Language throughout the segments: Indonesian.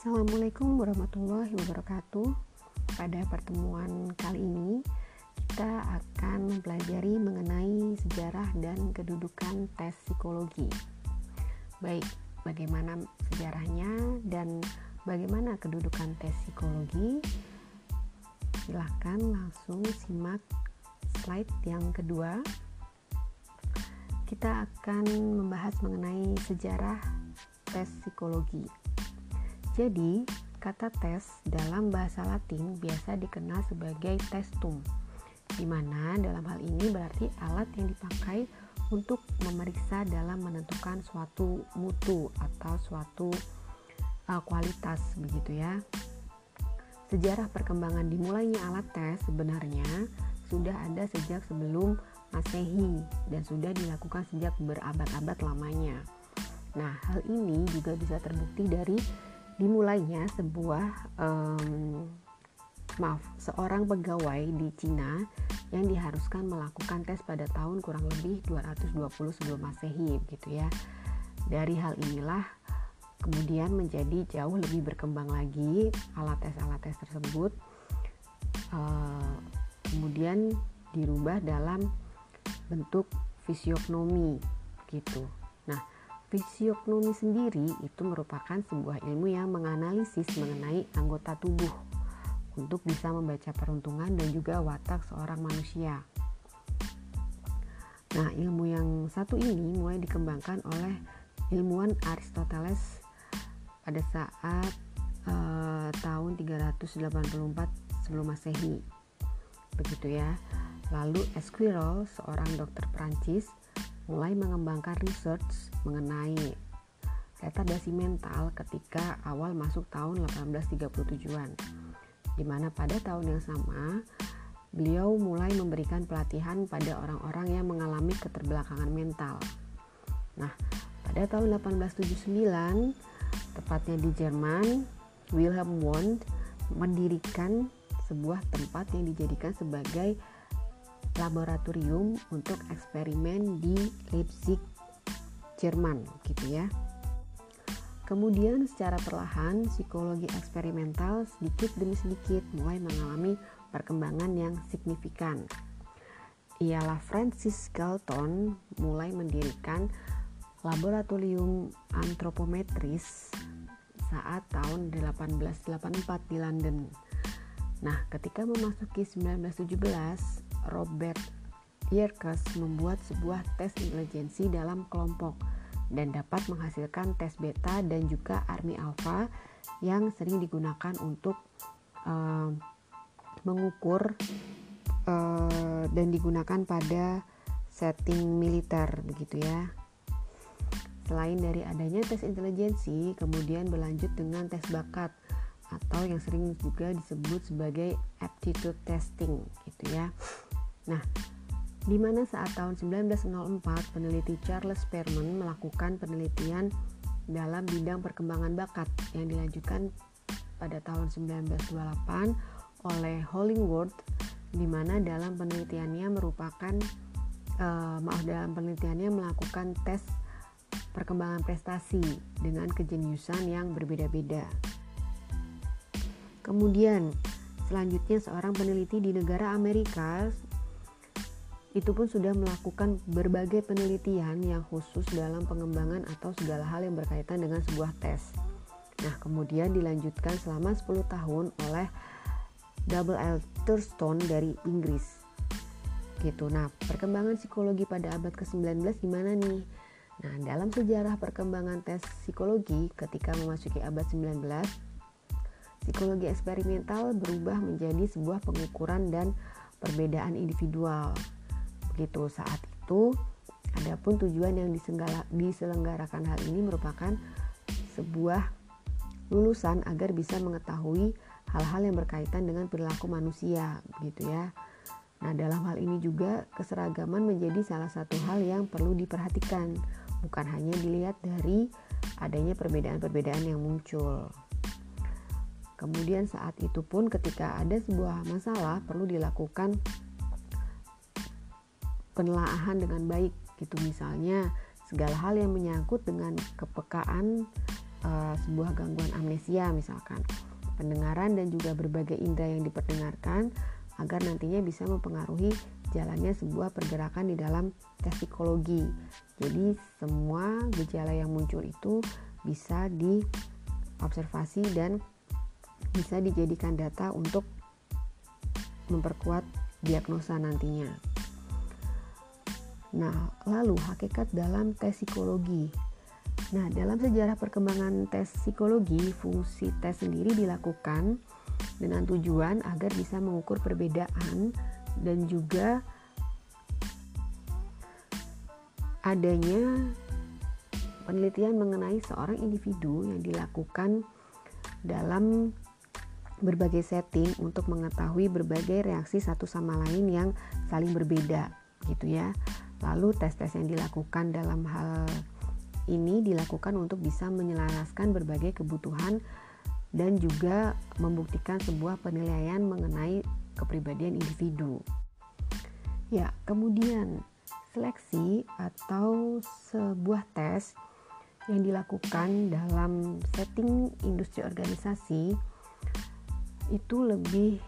Assalamualaikum warahmatullahi wabarakatuh. Pada pertemuan kali ini, kita akan mempelajari mengenai sejarah dan kedudukan tes psikologi. Baik, bagaimana sejarahnya dan bagaimana kedudukan tes psikologi? Silahkan langsung simak slide yang kedua. Kita akan membahas mengenai sejarah tes psikologi. Jadi, kata tes dalam bahasa Latin biasa dikenal sebagai testum, di mana dalam hal ini berarti alat yang dipakai untuk memeriksa dalam menentukan suatu mutu atau suatu uh, kualitas begitu ya. Sejarah perkembangan dimulainya alat tes sebenarnya sudah ada sejak sebelum Masehi dan sudah dilakukan sejak berabad-abad lamanya. Nah, hal ini juga bisa terbukti dari dimulainya sebuah um, maaf seorang pegawai di Cina yang diharuskan melakukan tes pada tahun kurang lebih 220 sebelum masehi gitu ya. Dari hal inilah kemudian menjadi jauh lebih berkembang lagi alat tes alat tes tersebut uh, kemudian dirubah dalam bentuk fisiognomi gitu Fisiognomi sendiri itu merupakan sebuah ilmu yang menganalisis mengenai anggota tubuh untuk bisa membaca peruntungan dan juga watak seorang manusia. Nah, ilmu yang satu ini mulai dikembangkan oleh ilmuwan Aristoteles pada saat uh, tahun 384 sebelum Masehi. Begitu ya. Lalu Esquirol, seorang dokter Prancis, mulai mengembangkan research mengenai retardasi mental ketika awal masuk tahun 1837-an. Di mana pada tahun yang sama, beliau mulai memberikan pelatihan pada orang-orang yang mengalami keterbelakangan mental. Nah, pada tahun 1879, tepatnya di Jerman, Wilhelm Wundt mendirikan sebuah tempat yang dijadikan sebagai laboratorium untuk eksperimen di Leipzig, Jerman, gitu ya. Kemudian secara perlahan psikologi eksperimental sedikit demi sedikit mulai mengalami perkembangan yang signifikan. Ialah Francis Galton mulai mendirikan laboratorium antropometris saat tahun 1884 di London. Nah, ketika memasuki 1917, Robert Yerkes membuat sebuah tes intelijensi dalam kelompok dan dapat menghasilkan tes beta dan juga army alpha yang sering digunakan untuk uh, mengukur uh, dan digunakan pada setting militer begitu ya. Selain dari adanya tes intelijensi, kemudian berlanjut dengan tes bakat atau yang sering juga disebut sebagai aptitude testing gitu ya. Nah, di mana saat tahun 1904 peneliti Charles Perman melakukan penelitian dalam bidang perkembangan bakat yang dilanjutkan pada tahun 1928 oleh Hollingworth di mana dalam penelitiannya merupakan uh, maaf dalam penelitiannya melakukan tes perkembangan prestasi dengan kejeniusan yang berbeda-beda. Kemudian selanjutnya seorang peneliti di negara Amerika itu pun sudah melakukan berbagai penelitian yang khusus dalam pengembangan atau segala hal yang berkaitan dengan sebuah tes. Nah, kemudian dilanjutkan selama 10 tahun oleh Double L Thurston dari Inggris. Gitu. Nah, perkembangan psikologi pada abad ke-19 gimana nih? Nah, dalam sejarah perkembangan tes psikologi ketika memasuki abad 19, psikologi eksperimental berubah menjadi sebuah pengukuran dan perbedaan individual gitu saat itu adapun tujuan yang diselenggarakan hal ini merupakan sebuah lulusan agar bisa mengetahui hal-hal yang berkaitan dengan perilaku manusia gitu ya. Nah, dalam hal ini juga keseragaman menjadi salah satu hal yang perlu diperhatikan, bukan hanya dilihat dari adanya perbedaan-perbedaan yang muncul. Kemudian saat itu pun ketika ada sebuah masalah perlu dilakukan penelaahan dengan baik gitu misalnya segala hal yang menyangkut dengan kepekaan uh, sebuah gangguan amnesia misalkan pendengaran dan juga berbagai indera yang diperdengarkan agar nantinya bisa mempengaruhi jalannya sebuah pergerakan di dalam tes psikologi. Jadi semua gejala yang muncul itu bisa diobservasi dan bisa dijadikan data untuk memperkuat diagnosa nantinya. Nah, lalu hakikat dalam tes psikologi. Nah, dalam sejarah perkembangan tes psikologi, fungsi tes sendiri dilakukan dengan tujuan agar bisa mengukur perbedaan dan juga adanya penelitian mengenai seorang individu yang dilakukan dalam berbagai setting untuk mengetahui berbagai reaksi satu sama lain yang saling berbeda gitu ya. Lalu tes-tes yang dilakukan dalam hal ini dilakukan untuk bisa menyelaraskan berbagai kebutuhan dan juga membuktikan sebuah penilaian mengenai kepribadian individu. Ya, kemudian seleksi atau sebuah tes yang dilakukan dalam setting industri organisasi itu lebih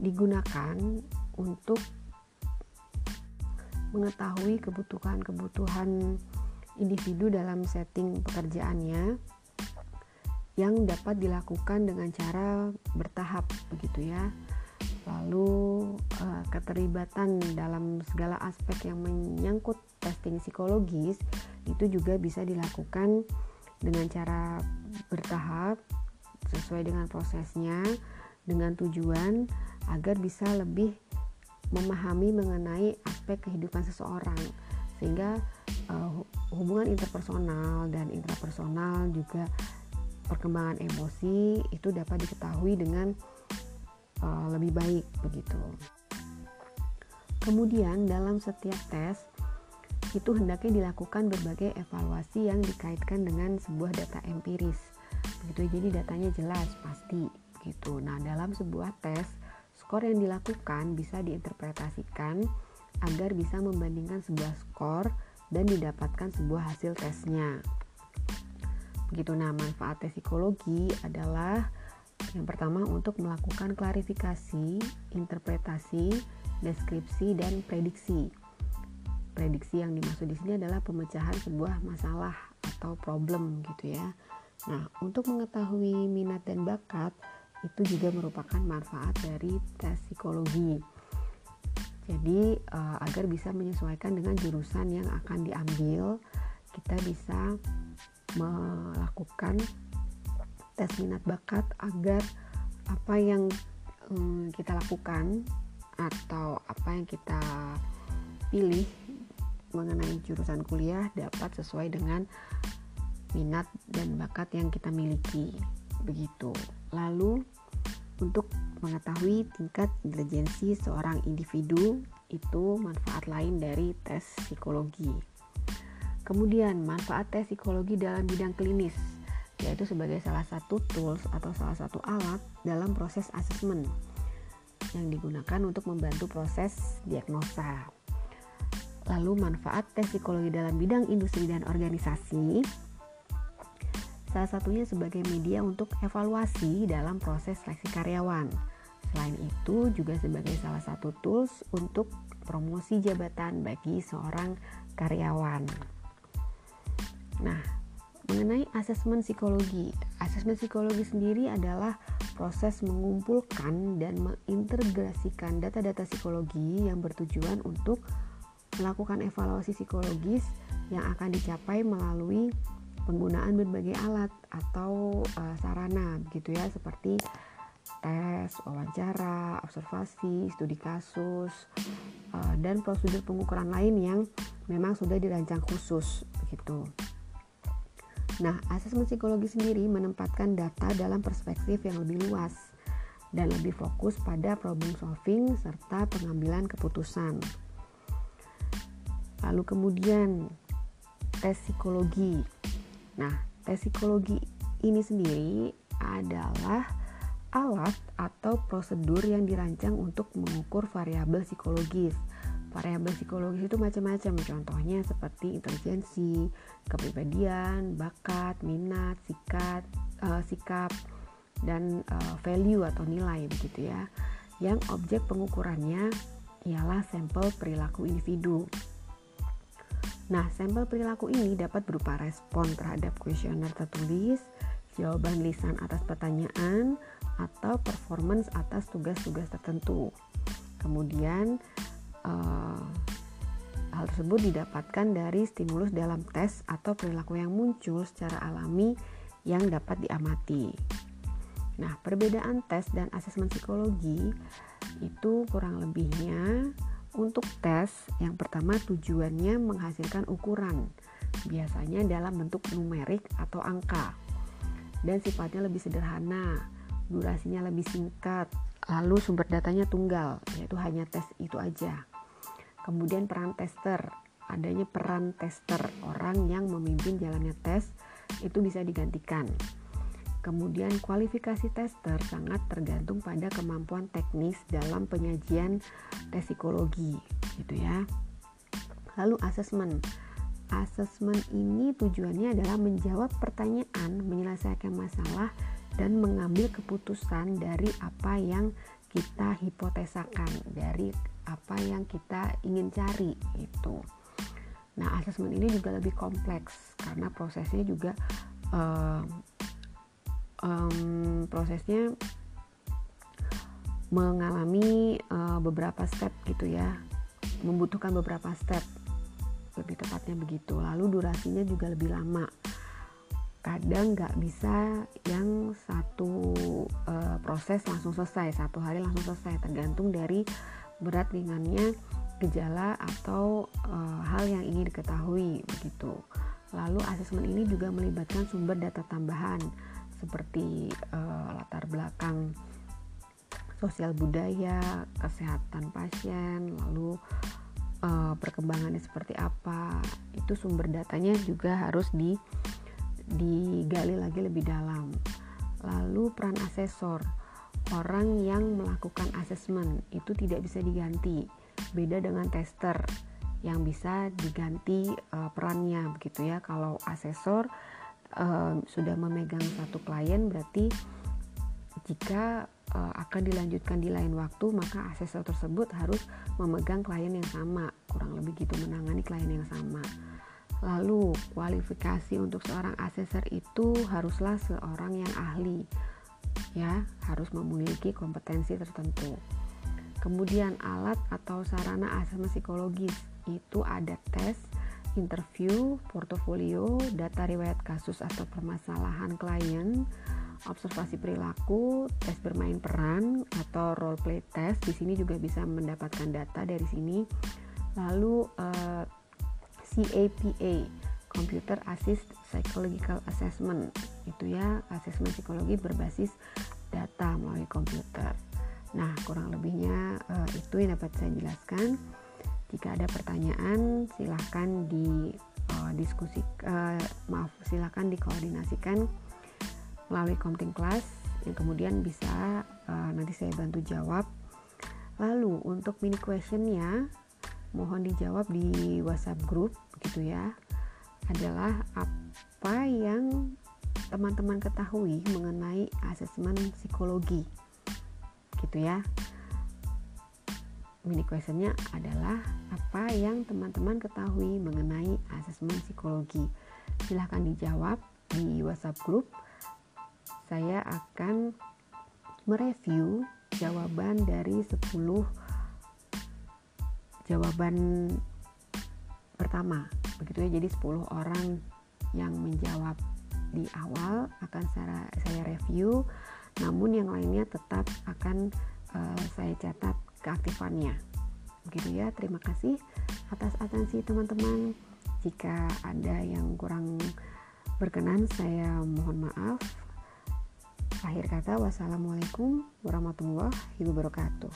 digunakan untuk mengetahui kebutuhan-kebutuhan individu dalam setting pekerjaannya yang dapat dilakukan dengan cara bertahap begitu ya. Lalu uh, keterlibatan dalam segala aspek yang menyangkut testing psikologis itu juga bisa dilakukan dengan cara bertahap sesuai dengan prosesnya dengan tujuan agar bisa lebih memahami mengenai aspek kehidupan seseorang sehingga uh, hubungan interpersonal dan intrapersonal juga perkembangan emosi itu dapat diketahui dengan uh, lebih baik begitu. Kemudian dalam setiap tes itu hendaknya dilakukan berbagai evaluasi yang dikaitkan dengan sebuah data empiris. Begitu jadi datanya jelas pasti gitu. Nah, dalam sebuah tes, skor yang dilakukan bisa diinterpretasikan agar bisa membandingkan sebuah skor dan didapatkan sebuah hasil tesnya. Begitu nah manfaat tes psikologi adalah yang pertama untuk melakukan klarifikasi, interpretasi, deskripsi dan prediksi. Prediksi yang dimaksud di sini adalah pemecahan sebuah masalah atau problem gitu ya. Nah, untuk mengetahui minat dan bakat itu juga merupakan manfaat dari tes psikologi. Jadi uh, agar bisa menyesuaikan dengan jurusan yang akan diambil, kita bisa melakukan tes minat bakat agar apa yang um, kita lakukan atau apa yang kita pilih mengenai jurusan kuliah dapat sesuai dengan minat dan bakat yang kita miliki. Begitu. Lalu untuk mengetahui tingkat intelijensi seorang individu itu manfaat lain dari tes psikologi. Kemudian manfaat tes psikologi dalam bidang klinis yaitu sebagai salah satu tools atau salah satu alat dalam proses asesmen yang digunakan untuk membantu proses diagnosa. Lalu manfaat tes psikologi dalam bidang industri dan organisasi Salah satunya sebagai media untuk evaluasi dalam proses seleksi karyawan. Selain itu juga sebagai salah satu tools untuk promosi jabatan bagi seorang karyawan. Nah, mengenai asesmen psikologi. Asesmen psikologi sendiri adalah proses mengumpulkan dan mengintegrasikan data-data psikologi yang bertujuan untuk melakukan evaluasi psikologis yang akan dicapai melalui penggunaan berbagai alat atau uh, sarana gitu ya seperti tes, wawancara, observasi, studi kasus, uh, dan prosedur pengukuran lain yang memang sudah dirancang khusus begitu. Nah, asesmen psikologi sendiri menempatkan data dalam perspektif yang lebih luas dan lebih fokus pada problem solving serta pengambilan keputusan. Lalu kemudian tes psikologi Nah, tes psikologi ini sendiri adalah alat atau prosedur yang dirancang untuk mengukur variabel psikologis, variabel psikologis itu macam-macam contohnya seperti intelijensi kepribadian bakat minat sikat uh, sikap dan uh, value atau nilai begitu ya. Yang objek pengukurannya ialah sampel perilaku individu Nah, sampel perilaku ini dapat berupa respon terhadap kuesioner tertulis, jawaban lisan atas pertanyaan, atau performance atas tugas-tugas tertentu. Kemudian, uh, hal tersebut didapatkan dari stimulus dalam tes atau perilaku yang muncul secara alami yang dapat diamati. Nah, perbedaan tes dan asesmen psikologi itu kurang lebihnya untuk tes, yang pertama tujuannya menghasilkan ukuran, biasanya dalam bentuk numerik atau angka, dan sifatnya lebih sederhana, durasinya lebih singkat, lalu sumber datanya tunggal, yaitu hanya tes itu aja. Kemudian peran tester, adanya peran tester, orang yang memimpin jalannya tes itu bisa digantikan. Kemudian kualifikasi tester sangat tergantung pada kemampuan teknis dalam penyajian tes psikologi gitu ya. Lalu asesmen. Asesmen ini tujuannya adalah menjawab pertanyaan, menyelesaikan masalah dan mengambil keputusan dari apa yang kita hipotesakan, dari apa yang kita ingin cari itu. Nah, asesmen ini juga lebih kompleks karena prosesnya juga uh, um, prosesnya mengalami uh, beberapa step gitu ya. Membutuhkan beberapa step. Lebih tepatnya begitu. Lalu durasinya juga lebih lama. Kadang nggak bisa yang satu uh, proses langsung selesai. Satu hari langsung selesai. Tergantung dari berat ringannya gejala atau uh, hal yang ingin diketahui. Begitu. Lalu asesmen ini juga melibatkan sumber data tambahan seperti uh, latar belakang sosial budaya, kesehatan pasien, lalu uh, perkembangannya seperti apa. Itu sumber datanya juga harus di digali lagi lebih dalam. Lalu peran asesor, orang yang melakukan asesmen itu tidak bisa diganti. Beda dengan tester yang bisa diganti uh, perannya begitu ya. Kalau asesor uh, sudah memegang satu klien berarti jika uh, akan dilanjutkan di lain waktu maka asesor tersebut harus memegang klien yang sama. Kurang lebih gitu menangani klien yang sama. Lalu kualifikasi untuk seorang asesor itu haruslah seorang yang ahli ya. Harus memiliki kompetensi tertentu. Kemudian alat atau sarana asesmen psikologis itu ada tes interview, portofolio, data riwayat kasus atau permasalahan klien, observasi perilaku, tes bermain peran atau role play test. Di sini juga bisa mendapatkan data dari sini. Lalu uh, eh, CAPA, Computer Assist Psychological Assessment. Itu ya, asesmen psikologi berbasis data melalui komputer. Nah, kurang lebihnya uh, itu yang dapat saya jelaskan. Jika ada pertanyaan, silahkan di uh, diskusi, uh, maaf, silahkan dikoordinasikan melalui komting kelas yang kemudian bisa uh, nanti saya bantu jawab. Lalu untuk mini questionnya, mohon dijawab di WhatsApp group, gitu ya. Adalah apa yang teman-teman ketahui mengenai asesmen psikologi, gitu ya mini questionnya adalah apa yang teman-teman ketahui mengenai asesmen psikologi. Silahkan dijawab di WhatsApp group. Saya akan mereview jawaban dari 10 jawaban pertama. Begitu ya jadi 10 orang yang menjawab di awal akan saya, saya review. Namun yang lainnya tetap akan uh, saya catat keaktifannya. Begitu ya, terima kasih atas atensi teman-teman. Jika ada yang kurang berkenan, saya mohon maaf. Akhir kata, wassalamualaikum warahmatullahi wabarakatuh.